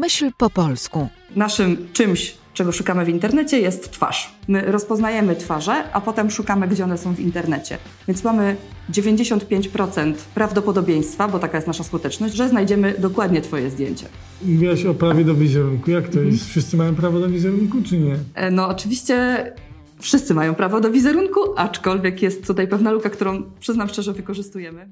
Myśl po polsku. Naszym czymś, czego szukamy w internecie, jest twarz. My rozpoznajemy twarze, a potem szukamy, gdzie one są w internecie. Więc mamy 95% prawdopodobieństwa, bo taka jest nasza skuteczność, że znajdziemy dokładnie Twoje zdjęcie. Mówiłaś o prawie do wizerunku. Jak to mhm. jest? Wszyscy mają prawo do wizerunku, czy nie? E, no, oczywiście wszyscy mają prawo do wizerunku, aczkolwiek jest tutaj pewna luka, którą przyznam szczerze wykorzystujemy.